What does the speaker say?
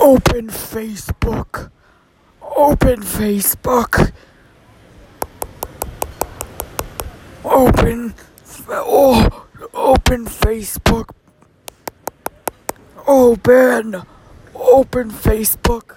Open Facebook. Open Facebook. Open. Oh, open Facebook. Oh, open. Open Facebook.